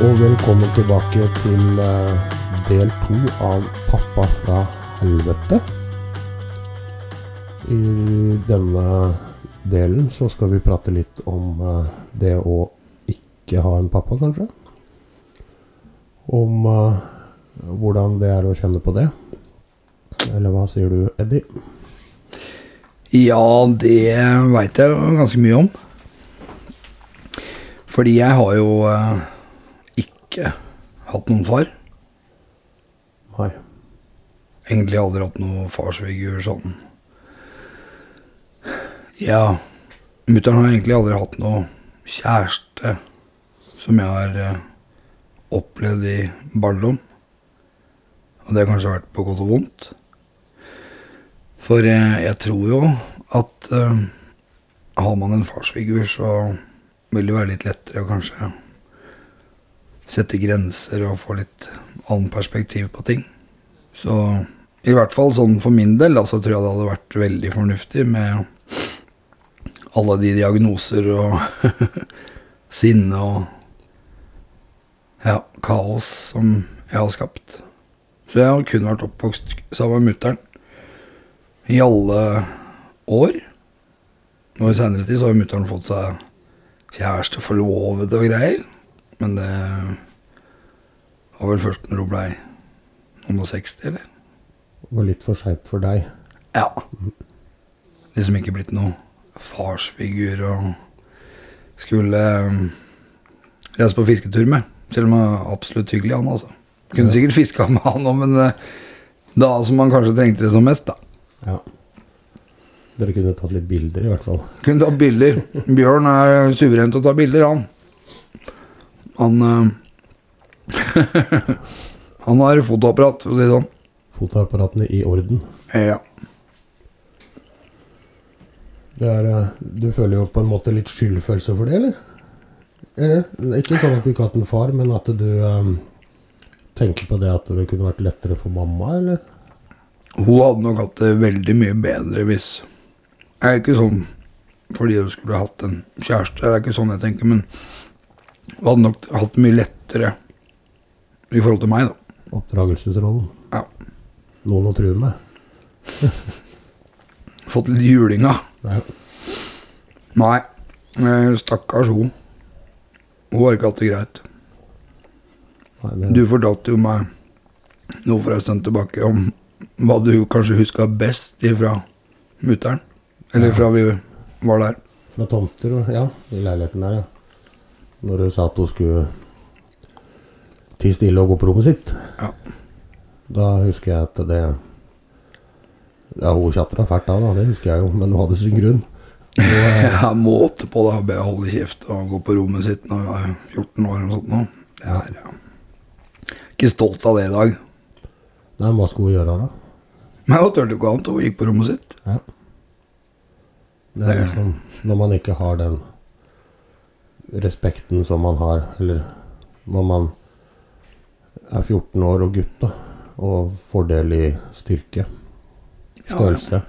Og velkommen tilbake til eh, del to av Pappa fra helvete. I denne delen så skal vi prate litt om eh, det å ikke ha en pappa, kanskje. Om eh, hvordan det er å kjenne på det. Eller hva sier du, Eddie? Ja, det veit jeg ganske mye om. Fordi jeg har jo ikke hatt noen far. Nei. Egentlig aldri hatt noen farsfigur sånn. Ja, mutter'n har egentlig aldri hatt noe kjæreste som jeg har eh, opplevd i barndom. Og det har kanskje vært på godt og vondt. For eh, jeg tror jo at eh, har man en farsfigur, så vil det være litt lettere å kanskje sette grenser og få litt annen perspektiv på ting. Så i hvert fall sånn for min del, så tror jeg det hadde vært veldig fornuftig med alle de diagnoser og sinne og ja, kaos som jeg har skapt. Så jeg har kun vært oppvokst sammen med mutter'n i alle år. Og i senere tid så har mutter'n fått seg kjæreste, forlovede og greier. Men det var vel først når hun blei noen og 60, eller? Det var litt for seint for deg. Ja. Liksom ikke blitt noe farsfigur og skulle um, reise på fisketur med. Selv om han var absolutt hyggelig, han altså. Kunne sikkert fiska med han òg, men uh, da som man kanskje trengte det som mest, da. Ja. Dere kunne tatt litt bilder, i hvert fall. Kunne tatt bilder. Bjørn er suveren til å ta bilder, han. Han uh, Han har fotoapparat, for å si det sånn. Fotoapparatene i orden. Ja. Det er, eh, du føler jo på en måte litt skyldfølelse for det, eller? Eller? Ikke sånn at du ikke har hatt en far, men at du um, tenker på det at det kunne vært lettere for mamma, eller? Hun hadde nok hatt det veldig mye bedre hvis Jeg er ikke sånn fordi hun skulle hatt en kjæreste, det er ikke sånn jeg tenker, men hun hadde nok hatt det mye lettere i forhold til meg, da. Oppdragelsesrollen. Ja. Noen å true med. Fått litt julinga. Ja. Nei, eh, stakkars hun. Hun har ikke hatt det greit. Nei, det, Du fortalte jo meg noe for en stund tilbake om hva du kanskje huska best ifra mutter'n. Eller Ja. fra vi var der. Fra tomter, og- ja. I leiligheten der, ja. Når hun sa at hun skulle tie stille og gå på rommet sitt. Ja. Da husker jeg at det Ja, hun tjatra fælt da, da, det husker jeg jo, men hun hadde sin grunn. Og, eh, Ja, måte på det. Be holde kjeft og gå på rommet sitt når jeg er 14 år eller noe sånt. Det er ja. Ikke stolt av det i dag. nei, hva skulle hun gjøre da? Men hun turte ikke annet, hun gikk på rommet sitt. Ja. Det er liksom når man ikke har den respekten som man har, eller når man er 14 år og gutt, da, og fordel i styrke, Ja, størrelse.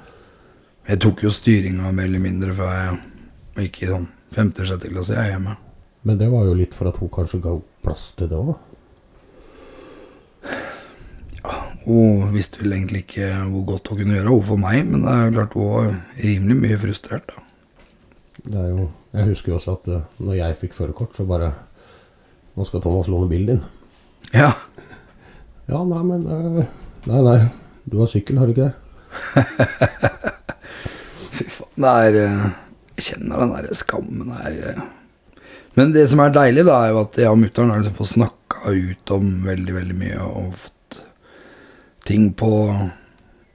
Jeg tok jo styringa mer eller mindre før jeg gikk i sånn femte-sjette klasse jeg er hjemme. Men det var jo litt for at hun kanskje ga plass til det òg, da. Hun visste vel egentlig ikke hvor godt hun kunne gjøre overfor for meg, men det er klart hun var rimelig mye frustrert. da. Det er jo, jeg husker jo også at uh, når jeg fikk førerkort, så bare Nå skal Thomas låne bilen din. Ja, Ja, nei, men uh, Nei, nei. Du har sykkel, har du ikke det? fy faen. Det er eh, Jeg kjenner den der skammen her. Men det som er deilig, da, er jo at jeg og mutter'n har liksom fått snakka ut om veldig, veldig mye og fått ting på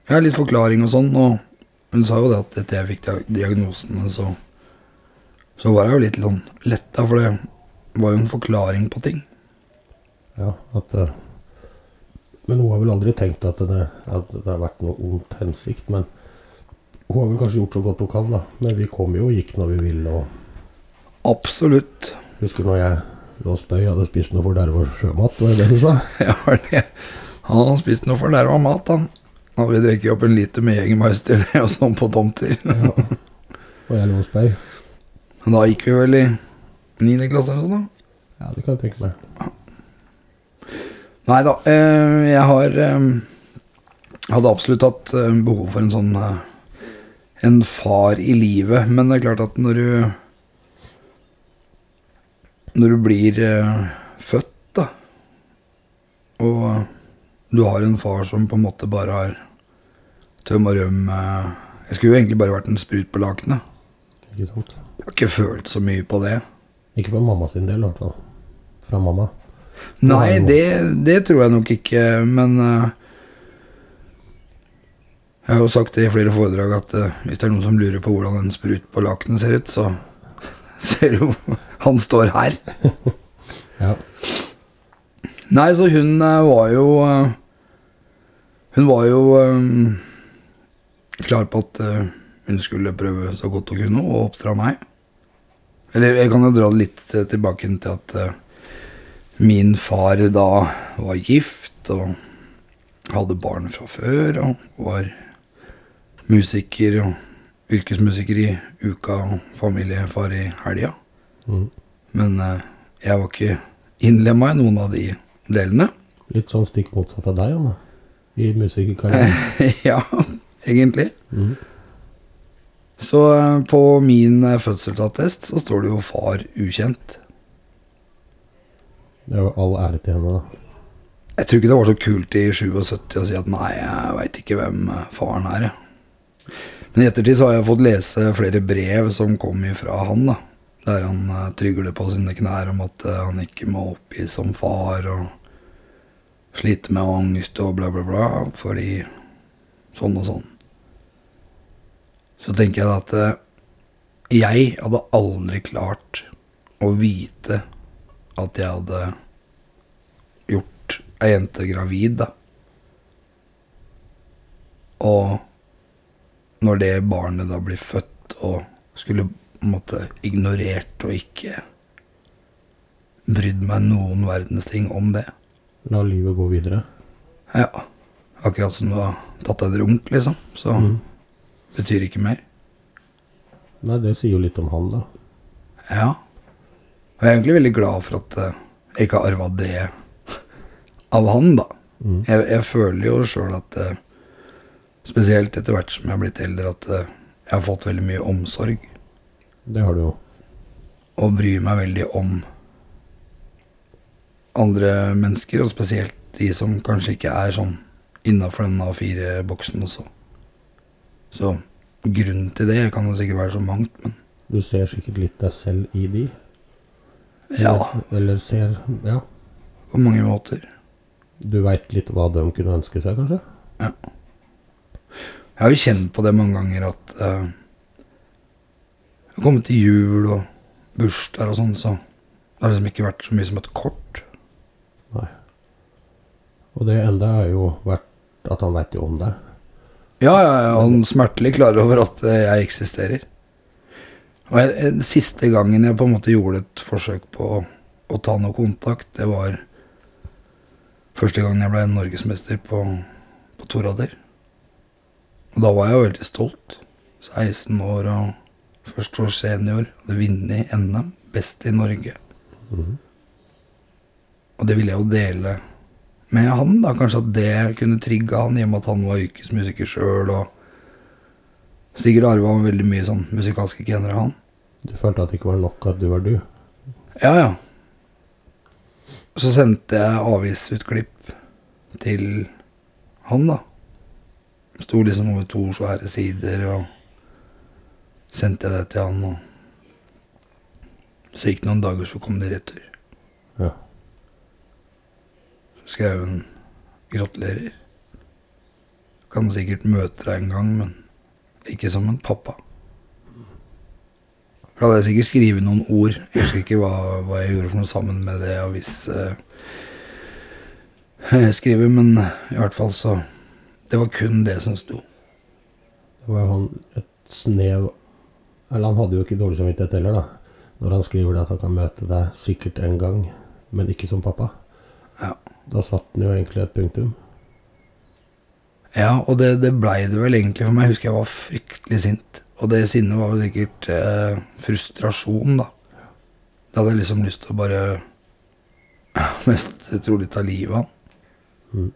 Ja, litt forklaring og sånn. Og hun sa jo det at etter jeg fikk dia- diagnosen, så så var jeg jo litt sånn letta, for det var jo en forklaring på ting. Ja, at eh, Men hun har vel aldri tenkt at det, at det har vært noe ondt hensikt. Men hun har vel kanskje gjort så godt hun kan, da. Men vi kom jo og gikk når vi ville. og Absolutt. Husker du når jeg lå og spøy, hadde spist noe forderva sjømat? Var det det du sa? Ja, det. Han hadde spist noe forderva mat, han. Og vi drukket opp en liter med Jegermeister og sånn på tomter. Ja. Og jeg lå og spøy. Men da gikk vi vel i niende klasse eller sånn, da. Ja, det kan jeg tenke meg. Nei da, eh, jeg har eh, Hadde absolutt hatt eh, behov for en sånn En far i livet, men det er klart at når du Når du blir født, da, og du har en far som på en måte bare har tøm og røm Jeg skulle jo egentlig bare vært en sprut på lakenet. Ikke sant? Jeg har ikke følt så mye på det. Ikke for mamma sin del, i hvert fall. Fra mamma. Nei, det, det tror jeg nok ikke, men uh, Jeg har jo sagt det i flere foredrag at uh, hvis det er noen som lurer på hvordan en sprut på lakenet ser ut, så ser du jo Han står her. Ja. Nei, så hun uh, var jo Hun var jo um, klar på at hun skulle prøve så godt hun kunne å oppdra meg. Eller jeg kan jo dra det litt eh, tilbake til at eh, min far da var gift og hadde barn fra før og var musiker og yrkesmusiker i uka og familiefar i helga. Mm. Men eh, jeg var ikke innlemma i noen av de delene. Litt sånn stikk motsatt av deg, Anne. I musikerkarrieren. ja, egentlig. Mm. Så eh, på min eh, fødselsattest så står det jo 'far ukjent'. Det er jo all ære til henne, da. Jeg tror ikke det var så kult i 77 å si at 'nei, jeg veit ikke hvem eh, faren er'. Men i ettertid så har jeg fått lese flere brev som kom ifra han, da. Der han trygler på sine knær om at han ikke må oppgis som far, og sliter med angst og bla, bla, bla, fordi sånn og sånn. Så tenker jeg at eh, jeg hadde aldri klart å vite at jeg hadde gjort ei jente gravid, da. Og når det barnet da blir født og skulle på en måte ignorert og ikke brydd meg noen verdens ting om det. La livet gå videre. Ja, akkurat som du har tatt deg en runk, liksom. Så Mm. Betyr ikke mer. Nei, det sier jo litt om han, da. Ja. Og jeg er egentlig veldig glad for at eh, jeg ikke har arva det av han, da. Mm. Jeg, jeg føler jo sjøl at eh, Spesielt etter hvert som jeg har blitt eldre, at eh, jeg har fått veldig mye omsorg. Det har du jo. Og bryr meg veldig om andre mennesker, og spesielt de som kanskje ikke er sånn innafor den A4-boksen også. Så grunnen til det kan jo sikkert være så mangt, men Du ser sikkert litt deg selv i de. ja, Eller, ser Ja. på mange måter. Du veit litt hva de kunne ønske seg, kanskje? Ja. Jeg har jo kjent på det mange ganger at uh, Jeg har kommet til jul og bursdager og sånn, så det har liksom ikke vært så mye som et kort. Nei. Og det enda er jo vært at han veit jo om deg. Ja, ja, ja, han smertelig klar over at eh, jeg eksisterer. Og jeg, eh, Siste gangen jeg på en måte gjorde et forsøk på å, å ta noe kontakt, det var første gangen jeg ble norgesmester på, på torader. Og da var jeg jo veldig stolt. 16 år og første år senior. Hadde vunnet NM. Best i Norge. Mm. Og det ville jeg jo dele med han, da. Kanskje at det kunne trigge han, i og med at han var yrkesmusiker sjøl. Og sikkert arva han veldig mye sånn musikalske gener av han. Du følte at det ikke var nok at du var du? Ja, ja. Så sendte jeg avisutklipp til han, da. Sto liksom over to svære sider, og sendte jeg det til han. Og så gikk det noen dager, så kom det retur. Ja. Skrev hun 'gratulerer'. Kan sikkert møte deg en gang, men ikke som en pappa. For da hadde jeg sikkert skrevet noen ord. Jeg husker ikke hva, hva jeg gjorde for noe sammen med det avisskrivet, men i hvert fall så Det var kun det som sto. Det var jo han et snev Eller han hadde jo ikke dårlig samvittighet heller, da. Når han skriver det at han kan møte deg sikkert en gang, men ikke som pappa. Da satt den jo egentlig et punktum. Ja, og det, det blei det vel egentlig for meg. Jeg husker jeg var fryktelig sint. Og det sinnet var vel sikkert eh, frustrasjon, da. Da hadde jeg liksom lyst til å bare mest trolig ta livet av han. Mm.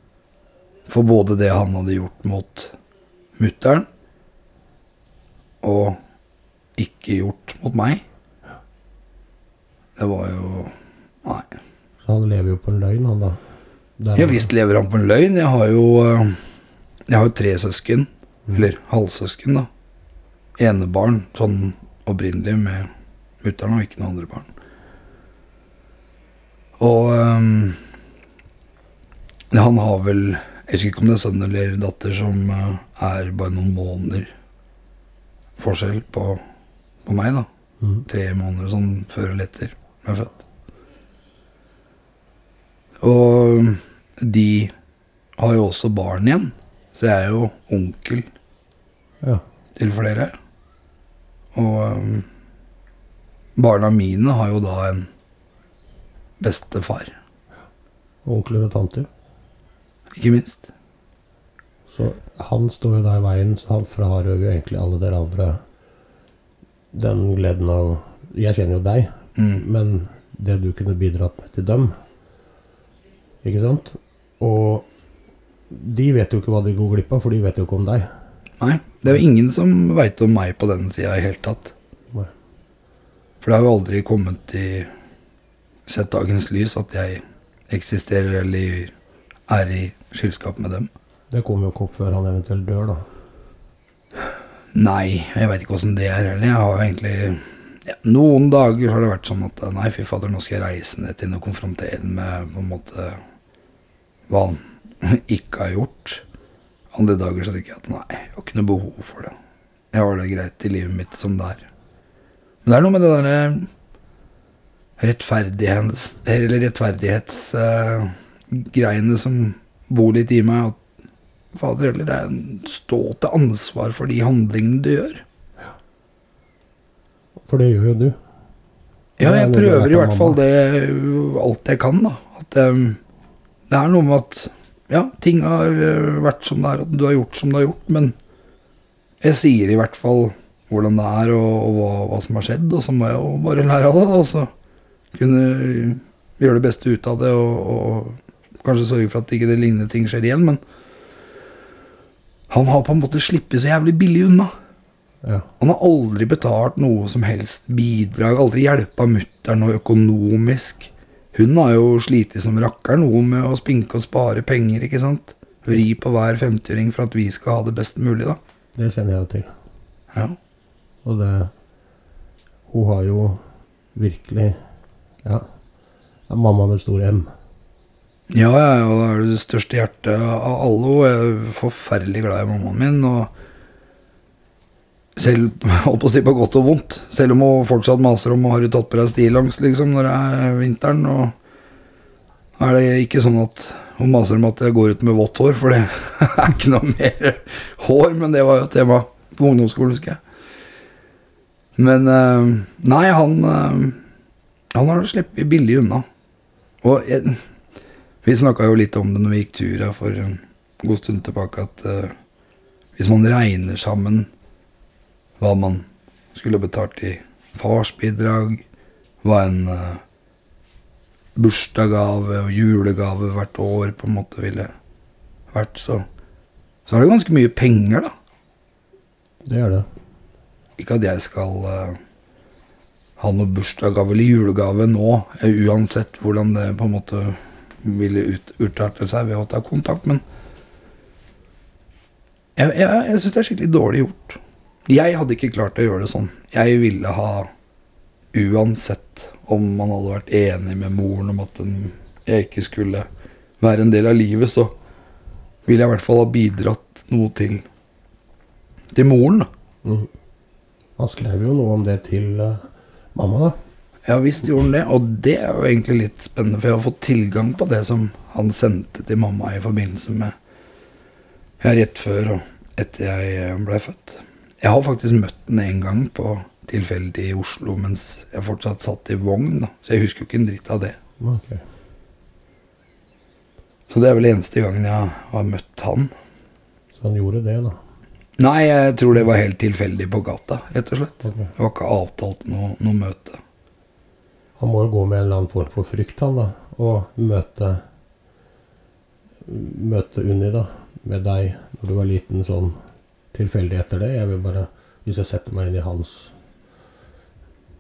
For både det han hadde gjort mot mutter'n, og ikke gjort mot meg Det var jo Nei. Så han lever jo på en løgn, han da. Ja visst lever han på en løgn. Jeg har jo eh, Jeg har jo tre søsken. Eller halvsøsken, da. Enebarn sånn opprinnelig med mutter'n og ikke noen andre barn. Og um, han har vel Jeg husker ikke om det er sønn eller datter som uh, er bare noen måneder forskjell på, på meg, da. Mm. Tre måneder sånn før eller etter jeg er født. Og de har jo også barn igjen, så jeg er jo onkel Ja. til flere. Og um, barna mine har jo da en bestefar, Onkler og tanter. ikke minst. Så han står jo da i veien, så han frarøver jo egentlig alle dere andre den gleden av Jeg kjenner jo deg, Mm. men det du kunne bidratt med til dem Ikke sant? Og de vet jo ikke hva de går glipp av, for de vet jo ikke om deg. Nei, det er jo ingen som veit om meg på den sida i hele tatt. Nei. For det har jo aldri kommet i sett dagens lys at jeg eksisterer eller er i skyldskap med dem. Det kommer jo ikke opp før han eventuelt dør, da. Nei, jeg veit ikke åssen det er heller. Jeg har jo egentlig ja, Noen dager har det vært sånn at nei, fy fader, nå skal jeg reise ned til og konfrontere ham med på en måte hva han ikke har gjort. Andre dager så tenker jeg at nei, jeg har ikke noe behov for det. Jeg har det greit i livet mitt som det er. Men det er noe med det derre rettferdighets, eller rettferdighetsgreiene som bor litt i meg. At fader heller, det er en stå til ansvar for de handlingene du gjør. For det gjør jo du. Ja, jeg prøver i hvert fall det alt jeg kan, da. At um, det er noe med at ja, ting har uh, vært som det er, at du har gjort som du har gjort, men jeg sier i hvert fall hvordan det er og, og hva, hva som har skjedd, og så må jeg jo bare lære av det, og så kunne gjøre det beste ut av det, og, og kanskje sørge for at ikke det lignende ting skjer igjen, men han har på en måte sluppet så jævlig billig unna. Ja. Han har aldri betalt noe som helst bidrag, aldri hjelpa mutter'n noe økonomisk. Hun har jo slitt som rakker noe med å spinke og spare penger, ikke sant. Vri på hver 50-åring for at vi skal ha det best mulig, da. Det kjenner jeg jo til. Ja. Og det Hun har jo virkelig Ja. Det er mamma med stor M. Ja, ja, ja, det er det største hjertet av alle, jeg er forferdelig glad i mammaen min. Og selv, å si på godt og vondt, selv om hun fortsatt maser om har du tatt på deg stillongs liksom når det er vinteren, og er det ikke sånn at hun maser om at jeg går ut med vått hår, for det er ikke noe mer hår, men det var jo tema på ungdomsskolen, husker jeg. Men eh, nei, han, eh, han har sluppet billig unna. Og jeg, vi snakka jo litt om det når vi gikk tur her for en god stund tilbake, at eh, hvis man regner sammen hva man skulle betalt i farsbidrag, hva en uh, bursdagsgave og julegave hvert år på en måte ville vært, så, så er det ganske mye penger, da. Det er det. Ikke at jeg skal uh, ha noe bursdagsgave eller julegave nå, eh, uansett hvordan det på en måte ville ut, utarte seg ved å ta kontakt, men jeg, jeg, jeg syns det er skikkelig dårlig gjort. Jeg hadde ikke klart å gjøre det sånn. Jeg ville ha, uansett om man hadde vært enig med moren om at den, jeg ikke skulle være en del av livet, så ville jeg i hvert fall ha bidratt noe til, til moren, da. Mhm. Han skrev jo noe om det til uh, mamma, da. Ja visst gjorde han det, og det er jo egentlig litt spennende, for jeg har fått tilgang på det som han sendte til mamma i forbindelse med ja, rett før og etter jeg ble født. Jeg har faktisk møtt den en gang på tilfeldig i Oslo mens jeg fortsatt satt i vogn, da. så jeg husker jo ikke en dritt av det. Ok. Så det er vel eneste gangen jeg har møtt han. Så han gjorde det, da. Nei, jeg tror det var helt tilfeldig på gata, rett og slett. Okay. Det var ikke avtalt noe, noe møte. Han må jo gå med en eller annen form for frykt, han da. Og møte Møte Unni, da, med deg når du var liten, sånn tilfeldig etter det. Jeg vil bare Hvis jeg setter meg inn i hans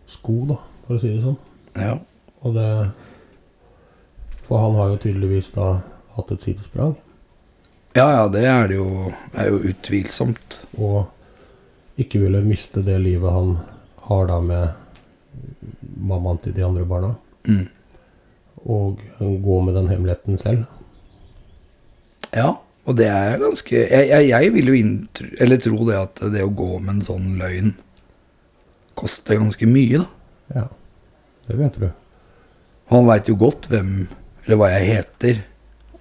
sko, da, for å si det sånn. Ja. Og det For han har jo tydeligvis da hatt et sidesprang. ja, ja, det er det jo, er jo utvilsomt. Og ikke ville miste det livet han har da med mammaen til de andre barna. Mm. Og gå med den hemmeligheten selv. Ja, og det er ganske Jeg, jeg, jeg vil jo inntro, eller tro det at det å gå med en sånn løgn koster ganske mye, da. Ja, det vet du. Han veit jo godt hvem, eller hva jeg heter,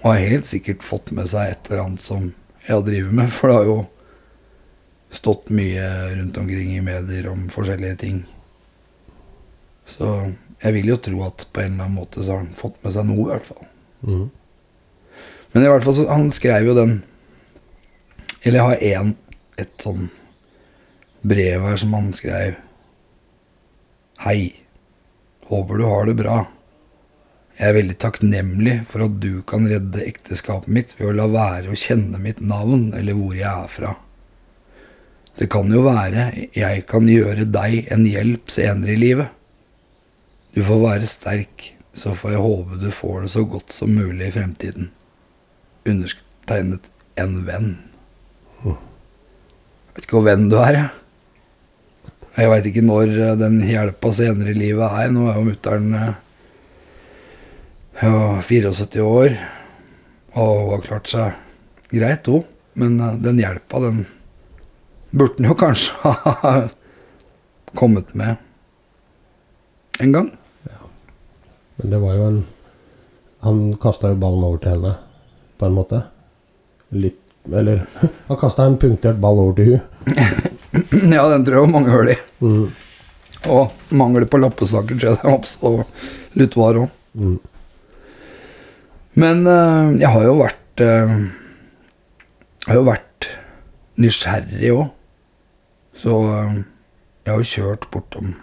og har helt sikkert fått med seg et eller annet som jeg har drevet med, for det har jo stått mye rundt omkring i medier om forskjellige ting. Så jeg vil jo tro at på en eller annen måte så har han fått med seg noe, i hvert fall. Mhm. Men i hvert fall så han skrev jo den Eller jeg har én et sånn brev her som han skrev. Hei. Håper du har det bra. Jeg er veldig takknemlig for at du kan redde ekteskapet mitt ved å la være å kjenne mitt navn eller hvor jeg er fra. Det kan jo være jeg kan gjøre deg en hjelp senere i livet. Du får være sterk, så får jeg håpe du får det så godt som mulig i fremtiden. Undertegnet en venn. Jeg Vet ikke hvor venn du er, jeg. Jeg veit ikke når eh, den hjelpa senere i livet er. Nå er jo mutter'n eh, ja, 74 år og har klart seg greit, hun. Men eh, den hjelpa, den burde den jo kanskje ha kommet med en gang. Men det var jo en Han kasta jo ballen over til henne, på en måte. Litt Eller han kasta en punktert ball over til hun. ja, den tror jeg mange hører i. Mm. Og mangel på lappesaker tror jeg det er absolutt var òg. Mm. Men eh, jeg har jo vært eh, Jeg har jo vært nysgjerrig òg. Så eh, jeg har jo kjørt bortom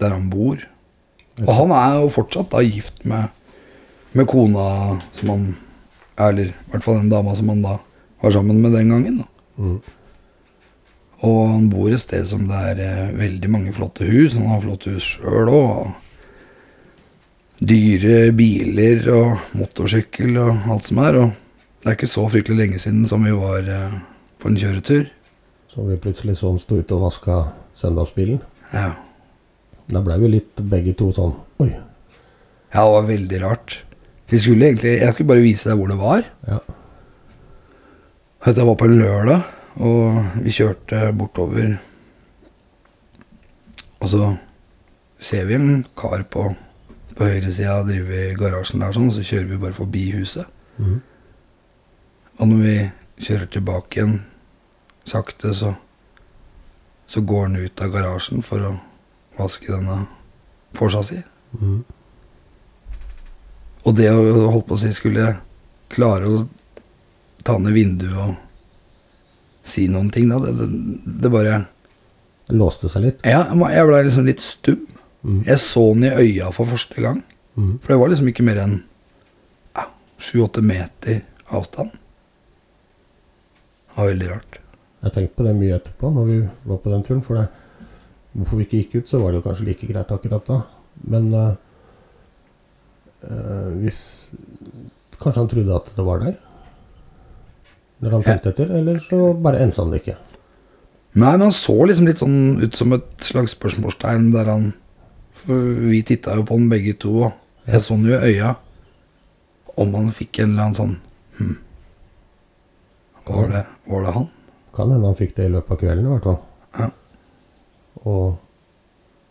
der han bor. Og han er jo fortsatt da gift med, med kona som han Eller i hvert fall den dama som han da var sammen med den gangen. Mm. Og han bor et sted som det er eh, veldig mange flotte hus. Han har flotte hus sjøl òg. Dyre biler og motorsykkel og alt som er. Og det er ikke så fryktelig lenge siden som vi var eh, på en kjøretur. Så vi plutselig sånn sto ute og vaska søndagsbilen. Ja. Da blei vi litt begge to sånn Oi. ja, det var veldig rart. Vi skulle egentlig, Jeg skulle bare vise deg hvor det var. Ja. Dette var på en lørdag, og vi kjørte bortover. Og så ser vi en kar på, på høyresida drive i garasjen der, sånn, og så kjører vi bare forbi huset. Mhm. Og når vi kjører tilbake igjen sakte, så, så går han ut av garasjen for å vaske denne Porscha si. Mhm. Og det å holdt på å si skulle klare å ta ned vinduet og si noen ting, da, det, det, det bare Låste seg litt. Ja, jeg ble liksom litt stum. Mm. Jeg så den i øya for første gang. Mm. For det var liksom ikke mer enn ja, sju-åtte meter avstand. Det var veldig rart. Jeg tenkte på det mye etterpå når vi var på den turen. For det, hvorfor vi ikke gikk ut, så var det jo kanskje like greit akkurat da. Men eh, eh, hvis Kanskje han trodde at det var der? Når han tenkte etter? Eller så bare ensa han det ikke. Nei, men han så liksom litt sånn ut som et slags spørsmålstegn der han For vi titta jo på han begge to, og jeg så han jo i øya. Om han fikk en eller annen sånn hm. Var det, var det han? Kan hende han fikk det i løpet av kvelden, i hvert fall. Ja. Og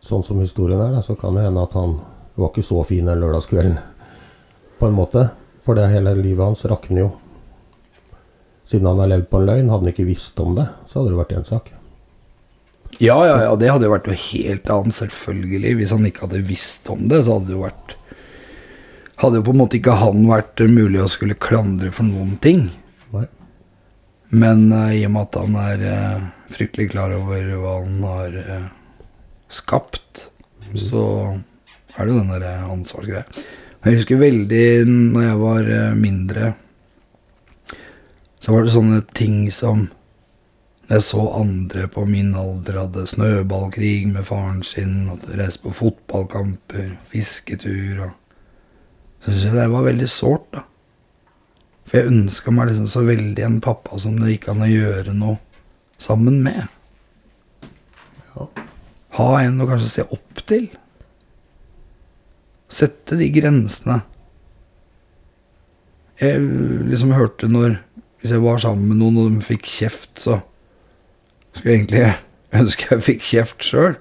sånn som historien er, da, så kan det hende at han var ikke så fin den lørdagskvelden. På en måte. For det hele livet hans rakner jo. Siden han har levd på en løgn, hadde han ikke visst om det, så hadde det vært én sak. Ja, ja, ja, det hadde jo vært noe helt annet, selvfølgelig. Hvis han ikke hadde visst om det, så hadde det jo vært Hadde jo på en måte ikke han vært mulig å skulle klandre for noen ting. Nei. Men uh, i og med at han er uh, fryktelig klar over hva han har uh, skapt, så er det jo den derre eh, ansvarsgreia. Jeg husker veldig når jeg var eh, mindre, så var det sånne ting som jeg så andre på min alder hadde snøballkrig med faren sin, og reiste på fotballkamper, fisketur og Så syns jeg det var veldig sårt, da. For jeg ønska meg liksom så veldig en pappa som det gikk an å gjøre noe sammen med. Ja. Ha en å kanskje se opp til. Sette de grensene. Jeg liksom hørte når Hvis jeg var sammen med noen og de fikk kjeft, så skulle jeg egentlig ønske jeg fikk kjeft sjøl.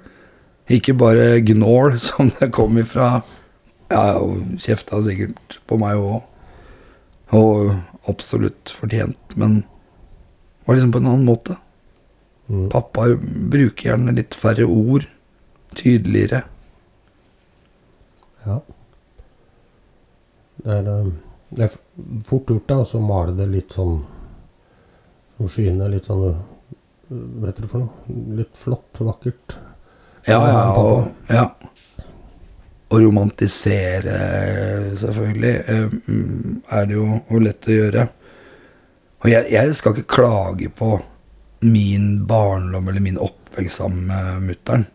Ikke bare gnål som det kom ifra Ja, og kjefta sikkert på meg òg. Og absolutt fortjent, men var liksom på en annen måte. Mm. Pappa bruker gjerne litt færre ord. Tydeligere. Ja. Det er, eh, det er fort gjort da, å male det litt sånn som skyene. Litt sånn vet Hva heter det for noe? Litt flott, vakkert. Ja, Ja, ja, og, ja. Og romantisere, selvfølgelig, eh, er det jo lett å gjøre. Og jeg, jeg skal ikke klage på min barndom eller min oppvekst sammen med mutter'n.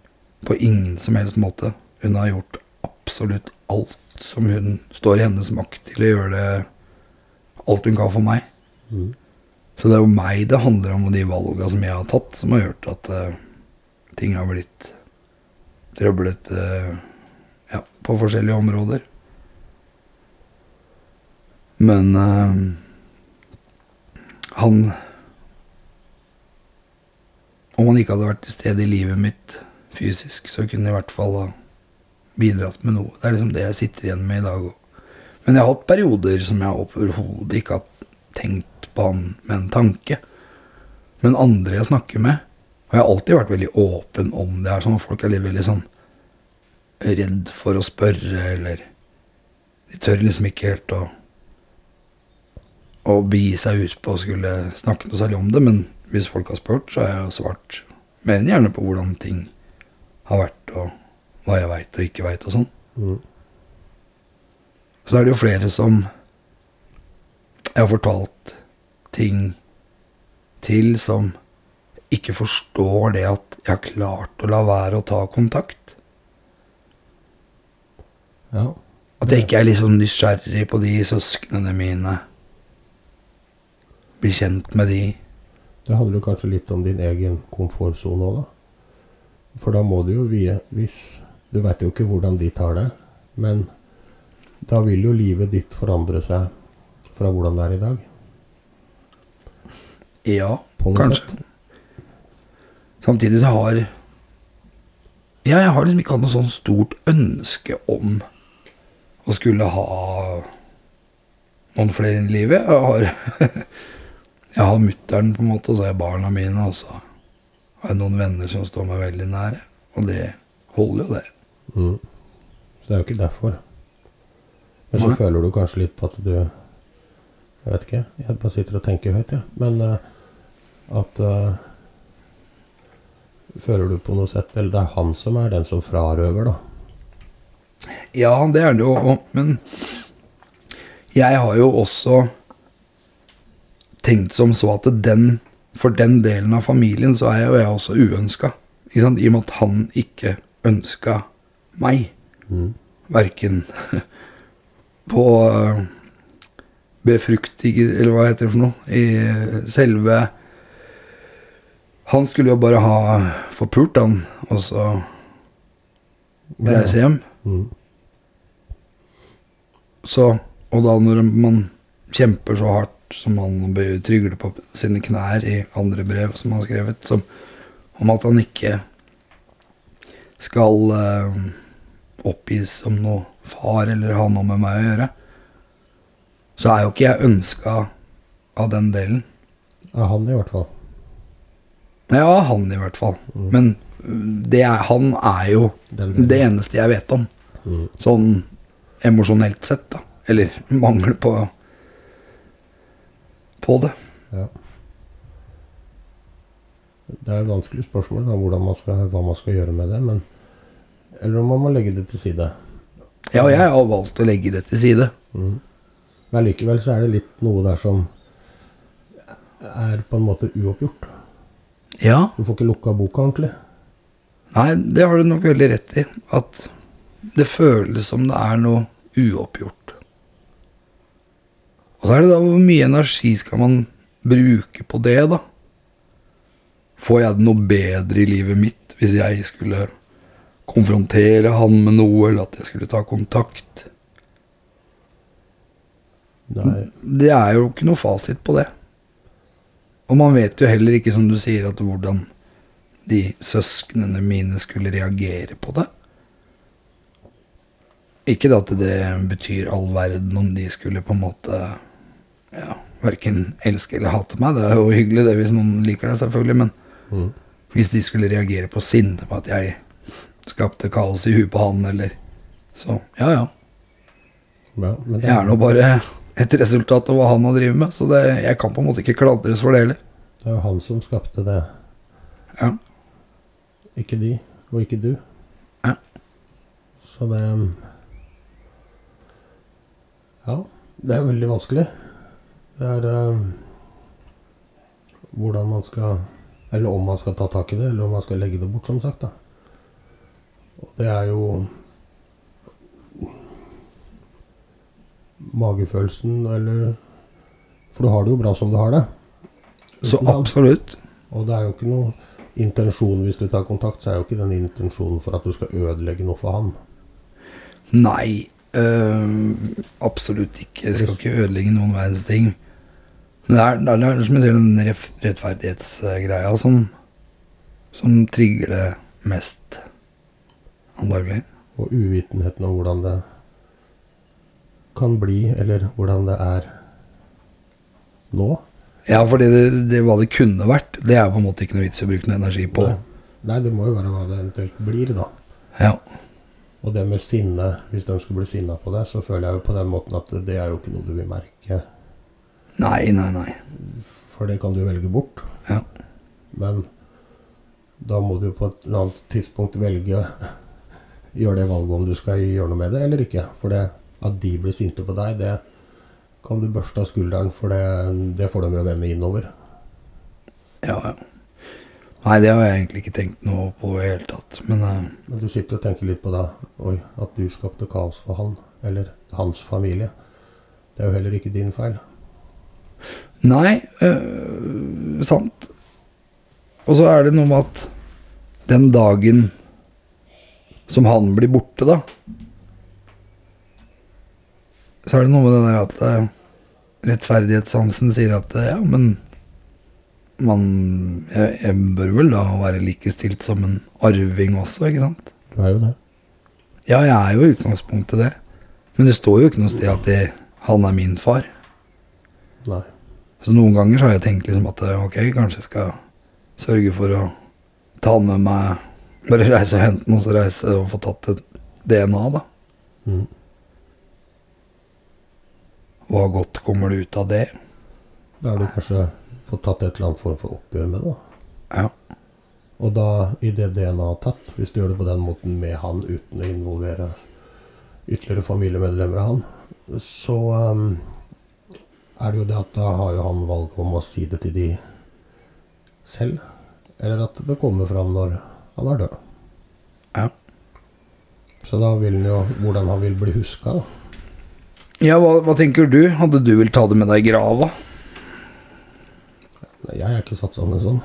På ingen som helst måte. Hun har gjort absolutt alt som hun står i hennes makt til å gjøre det Alt hun kan for meg. Mm. Så det er jo meg det handler om, og de valga som jeg har tatt, som har gjort at uh, ting har blitt trøblete uh, ja, på forskjellige områder. Men uh, han Om han ikke hadde vært til stede i livet mitt fysisk, så kunne i hvert fall ha bidratt med noe. Det er liksom det jeg sitter igjen med i dag. Men jeg har hatt perioder som jeg overhodet ikke har tenkt på han med en tanke. Men andre jeg snakker med Og jeg har alltid vært veldig åpen om det. her sånn at Folk er litt veldig sånn redd for å spørre, eller De tør liksom ikke helt å Å begi seg ut på å skulle snakke noe særlig om det. Men hvis folk har spurt, så har jeg svart mer enn gjerne på hvordan ting har vært, og hva jeg veit og ikke veit og sånn. Mm. Så er det jo flere som jeg har fortalt ting til som ikke forstår det at jeg har klart å la være å ta kontakt. Ja. At jeg ikke er sånn nysgjerrig på de søsknene mine. Bli kjent med de. Det handler jo kanskje litt om din egen komfortsone òg, da. For da må du jo vie Hvis Du veit jo ikke hvordan de tar det, men da vil jo livet ditt forandre seg fra hvordan det er i dag. Ja, kanskje. sett. Samtidig så har Ja, jeg har liksom ikke hatt noe sånn stort ønske om å skulle ha noen flere inn i livet. Jeg har, jeg har mutter'n, på en måte, og så har jeg barna mine, og så har jeg noen venner som står meg veldig nære. Og det holder jo, det. Mm. Så det er jo ikke derfor. Men så Nei. føler du kanskje litt på at du Jeg vet ikke, jeg bare sitter og tenker høyt, jeg. Men uh, at uh, Føler du på noe sett Eller det er han som er den som frarøver, da. Ja, det er det jo, men jeg har jo også tenkt som så at den, for den delen av familien så er jo jeg også uønska. I og med at han ikke ønska meg. Mm. Verken på befruktig eller hva heter det for noe, i selve Han skulle jo bare ha forpult, han, og så reise hjem. Mm. Så, og da når man kjemper så hardt som han trygler på sine knær i andre brev som han har skrevet, som, om at han ikke skal eh, oppgis som noe far eller ha noe med meg å gjøre, så er jo ikke jeg ønska av den delen. Av han, i hvert fall. Ja, han i hvert fall. Men øh, det er, han er jo det eneste jeg vet om. Mm. Sånn emosjonelt sett, da. Eller mangel på på det. Ja. Det er et vanskelig spørsmål da, man skal, hva man skal gjøre med det. Men, eller om man må legge det til side. Ja, jeg har valgt å legge det til side. Mm. Men likevel så er det litt noe der som er på en måte uoppgjort. Ja. Du får ikke lukka boka ordentlig. Nei, det har du nok veldig rett i. At det føles som det er noe uoppgjort. Og så er det da hvor mye energi skal man bruke på det, da? Får jeg det noe bedre i livet mitt hvis jeg skulle konfrontere han med noe, eller at jeg skulle ta kontakt? Nei. Det er jo ikke noe fasit på det. Og man vet jo heller ikke, som du sier, at hvordan de søsknene mine skulle reagere på det. Ikke da at det betyr all verden om de skulle på en måte ja, verken elske eller hate meg. Det er jo hyggelig det hvis noen liker deg, selvfølgelig, men Mm. hvis de skulle reagere på sinne på at jeg skapte kaos i huet på han, eller Så ja, ja. Ja, men det, Jeg er nå bare et resultat av hva han har drevet med, så det, jeg kan på en måte ikke klandres for det heller. det er jo han som skapte det, Ja. ikke de, og ikke du. Ja. Så det Ja, det er veldig vanskelig. Det er uh, hvordan man skal Eller om man skal ta tak i det, eller om man skal legge det bort, som sagt. da. Og det er jo Magefølelsen, eller For du har det jo bra som du har det. Så absolutt. Og det er jo ikke noe intensjon hvis du tar kontakt, så er jo ikke den intensjonen for at du skal ødelegge noe for han. Nei, øh, absolutt ikke. Jeg skal ikke ødelegge noen verdens ting. Det er, det er som jeg sier, den rettferdighetsgreia som, som trigger det mest, antagelig. Og uvitenheten om hvordan det kan bli, eller hvordan det er nå. Ja, for det, det hva det kunne vært, det er på en måte ikke noe vits i å bruke noe energi på. Nei. Nei, det må jo være hva det eventuelt blir, da. Ja. Og det med sinne, hvis de skulle bli sinna på deg, så føler jeg jo på den måten at det er jo ikke noe du vil merke. Nei, nei, nei. For det kan du velge bort. Ja. Men da må du på et eller annet tidspunkt velge Gjøre det valget om du skal gjøre noe med det eller ikke. For det at de blir sinte på deg, det kan du børste av skulderen, for det, det får de jo vende innover. Ja, ja. Nei, det har jeg egentlig ikke tenkt noe på i det hele tatt. Men uh, Men du sitter og tenker litt på da Oi, at du skapte kaos for han, eller hans familie. Det er jo heller ikke din feil. Nei, øh, sant. Og så er det noe med at den dagen som han blir borte, da Så er det noe med det der at øh, rettferdighetssansen sier at øh, ja, men man jeg, jeg bør vel da være likestilt som en arving også, ikke sant? Du er jo det. Ja, jeg er jo i utgangspunktet det. Men det står jo ikke noe sted at det, han er min far. Nei. Så noen ganger så har jeg tenkt liksom at eh, ok, kanskje jeg skal sørge for å ta han med meg Bare reise og hente den, og så reise og få tatt et DNA, da. Mm. Hva godt kommer det ut av det? Da har du kanskje fått tatt et eller annet form for oppgjør med det. da. Ja. Og da, i det DNA er tatt, hvis du gjør det på den måten med han uten å involvere ytterligere familiemedlemmer av han, så um, er det jo det at da har jo han valget om å si det til de selv. Eller at det kommer fram når han er død. Ja. Så da vil han jo hvordan han vil bli huska, da. Ja, hva, hva tenker du? Hadde du vil ta det med deg i grava? Jeg er ikke satt sammen sånn.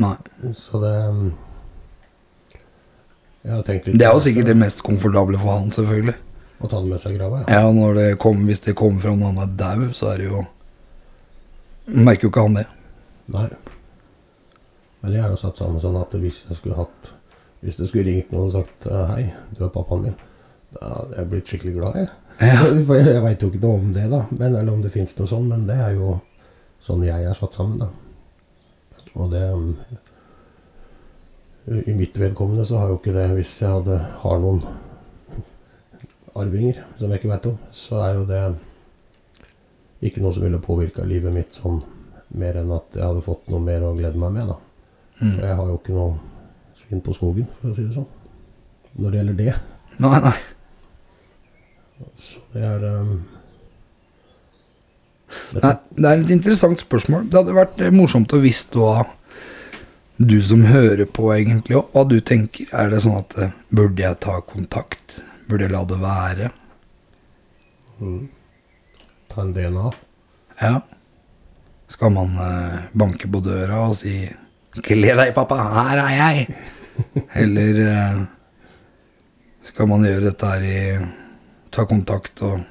Nei. Så det Jeg har tenkt litt Det er jo sikkert det mest komfortable for han, selvfølgelig. Å ta det med seg i grava, ja. Ja, når det kom, hvis det kommer fra når han er daud, så er det jo Merker jo ikke han det. Nei. Men jeg er jo satt sammen sånn at hvis jeg skulle hatt Hvis det skulle ringt noen og sagt eh, Hei, du er pappaen min. Da hadde jeg blitt skikkelig glad, jeg. Ja. For jeg, jeg veit jo ikke noe om det, da. Men, eller om det fins noe sånn. Men det er jo sånn jeg er satt sammen, da. Og det um, I mitt vedkommende så har jo ikke det Hvis jeg hadde, har noen arvinger som jeg ikke veit om, så er jo det ikke noe som ville påvirka livet mitt sånn mer enn at jeg hadde fått noe mer å glede meg med, da. Mm. For jeg har jo ikke noe svinn på skogen, for å si det sånn. Når det gjelder det. Nei, nei. Så det er um, Nei, det er et interessant spørsmål. Det hadde vært eh, morsomt å visst hva du som hører på, egentlig òg, hva du tenker. Er det sånn at eh, burde jeg ta kontakt? Burde jeg la det være? Ta en DNA. Ja. Skal man eh, banke på døra og si 'Gled deg, pappa, her er jeg'? Eller eh, skal man gjøre dette her i Ta kontakt og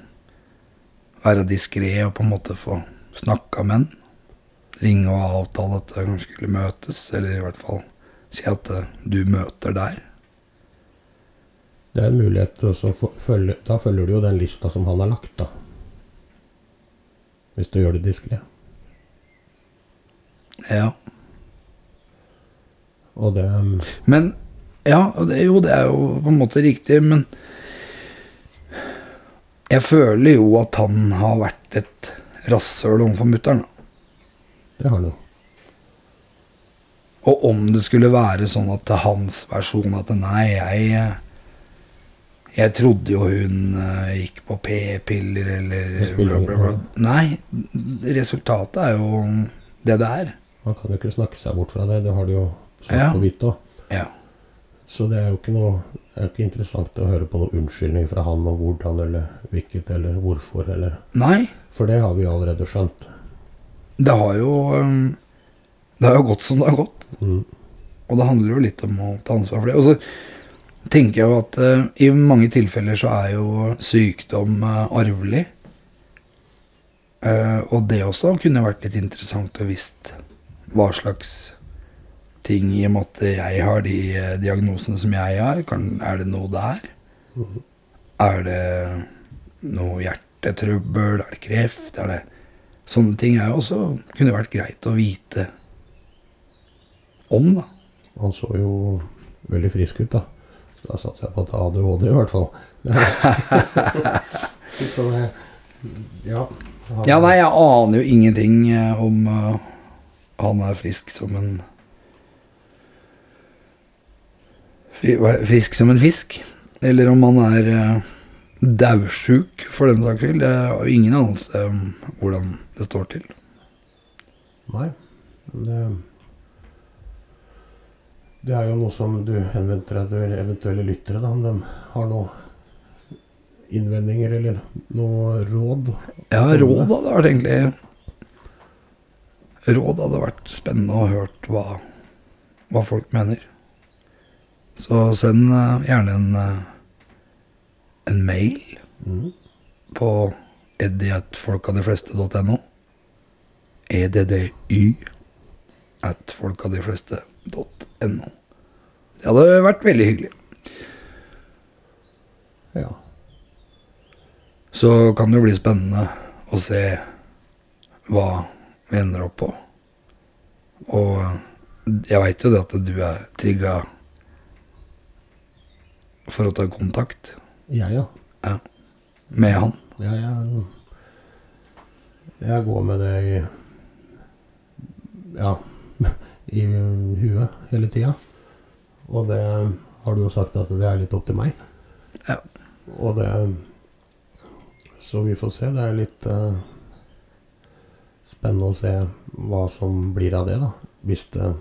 være diskré og på en måte få snakka med en? Ringe og avtale at kanskje skulle møtes, eller i hvert fall si at eh, du møter der. Det er en mulighet til å så få- følge Da følger du jo den lista som han har lagt, da. Hvis du gjør det diskré. Ja. Og det um, Men Ja, det, jo, det er jo på en måte riktig, men jeg føler jo at han har vært et rasshøl overfor mutter'n. Det har han jo. Og om det skulle være sånn at hans versjon at nei, jeg Jeg trodde jo hun eh, gikk på p-piller eller bla, bla, bla. Nei, resultatet er jo det det er. Man kan jo ikke snakke seg bort fra det. Det har du jo svart Ja. på hvitt òg. Ja. Så det er jo ikke noe Det er jo ikke interessant å høre på noen unnskyldning fra han om hvordan eller hvilket eller hvorfor eller Nei, For det har vi allerede skjønt. det har jo eh, Det har jo gått som det har gått. Mm. Og det handler jo litt om å ta ansvar for det. Og så tenker jeg jo at uh, i mange tilfeller så er jo sykdom uh, arvelig. Uh, og det også kunne vært litt interessant å visst hva slags ting i og med at jeg har de eh, diagnosene som jeg har. Kan, er det noe der? Er det noe hjertetrøbbel? Er det kreft? Er det Sånne ting er jo også kunne vært greit å vite om, da. Han så jo veldig frisk ut, da. Så da satser jeg på at det er ADHD, i hvert fall. Så det Ja. han- Ja, nei, jeg aner jo ingenting eh, om uh, han er frisk som en fri, hva- Frisk som en fisk. Eller om han er uh, daudsjuk, for den saks skyld. Jeg har ingen anelse om hvordan det står til. Nei. Det, det er jo noe som du henvender deg til eventuelle lyttere, da. Om de har noe innvendinger eller noe råd. Ja, råd hadde vært egentlig Råd hadde vært spennende å høre hva, hva folk mener. Så send eh, gjerne en, eh, en mail Mm. på eddie.folkadefleste.no. EDDY at folkadefleste.no. Det hadde vært veldig hyggelig. Ja. Så kan det jo bli spennende å se hva vi ender opp på. Og jeg veit jo det at du er trigga for å ta kontakt Ja, ja. ja, med han. Jeg, jeg, jeg går med det i Ja, i huet hele tida. Og det har du jo sagt at det er litt opp til meg. Ja. Og det Så vi får se. Det er litt uh, spennende å se hva som blir av det, da. Hvis det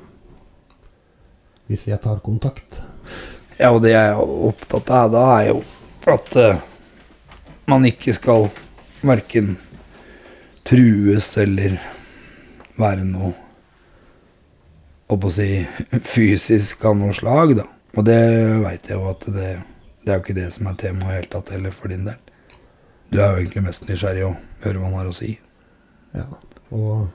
Hvis jeg tar kontakt. Ja, og det jeg er opptatt av da, er jo at uh, man ikke skal verken trues eller være noe Å på å si fysisk av noe slag, da. Og det veit jeg jo at det, det er jo ikke det som er temaet i hele tatt heller, for din del. Du er jo egentlig mest nysgjerrig å høre hva han har å si. Ja. Og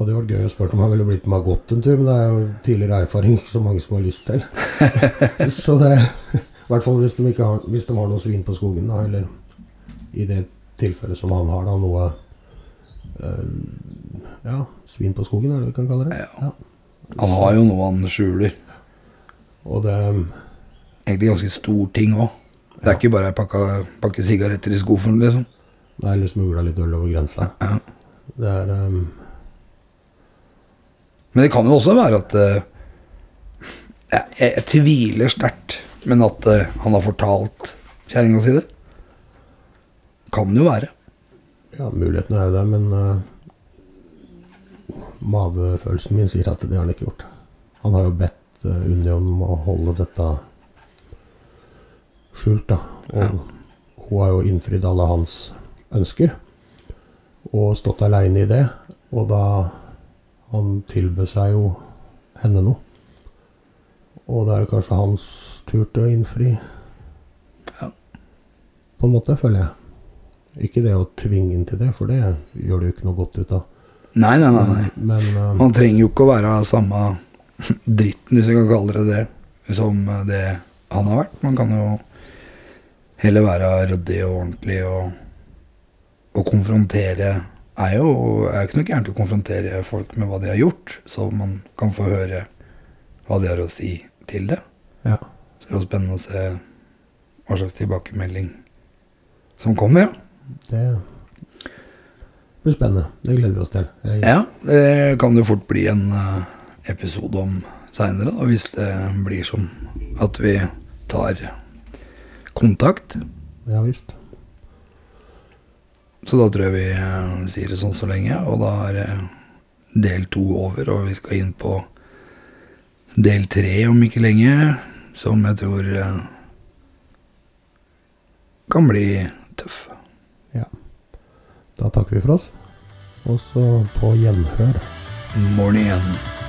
hadde jo vært gøy å spørre om han ville blitt med meg gått en tur, men det er jo tidligere erfaring ikke så mange som har lyst til. så det I hvert fall hvis de, har, hvis de har noe svin på skogen, da, eller i det tilfellet som han har, da, noe eh, Ja, svin på skogen, er det vi kan kalle det? Ja. Han har jo noe han skjuler. Og det Egentlig ganske stor ting òg. Det er ikke bare ei pakke, pakke sigaretter i skuffen, liksom. Det er eller smugla litt øl over grensa. Ja. Det er eh, Men det kan jo også være at eh, jeg, jeg tviler sterkt, men at eh, han har fortalt kjerringa si det. Kan jo være. Ja, muligheten er jo det, men uh, mavefølelsen min sier at det har han ikke gjort. Han har jo bedt uh, Unni om å holde dette skjult, da. Og Ja. hun har jo innfridd alle hans ønsker. Og stått aleine i det. Og da Han tilbød seg jo henne noe. Og det er kanskje hans tur til å innfri. Ja. På en måte, føler jeg. Ikke det å tvinge inn til det, for det gjør det jo ikke noe godt ut av. Nei, nei, nei. nei. Men uh, Man trenger jo ikke å være samme dritten, hvis jeg kan kalle det det, som det han har vært. Man kan jo heller være ryddig og ordentlig og, og konfrontere er jo er ikke noe gærent å konfrontere folk med hva de har gjort, så man kan få høre hva de har å si til det. ja. Så det er jo spennende å se hva slags tilbakemelding som kommer. Det blir spennende. Det gleder vi oss til. Jeg, Ja, det kan jo fort bli en eh, episode om seinere, hvis det blir som at vi tar kontakt. ja visst. Så da tror jeg vi eh, sier det sånn så lenge, og da er eh, del to over, og vi skal inn på del tre om ikke lenge, som jeg tror eh, kan bli tøff. Ja. Da takker vi for oss. Og så på gjenhør. Morgen igjen.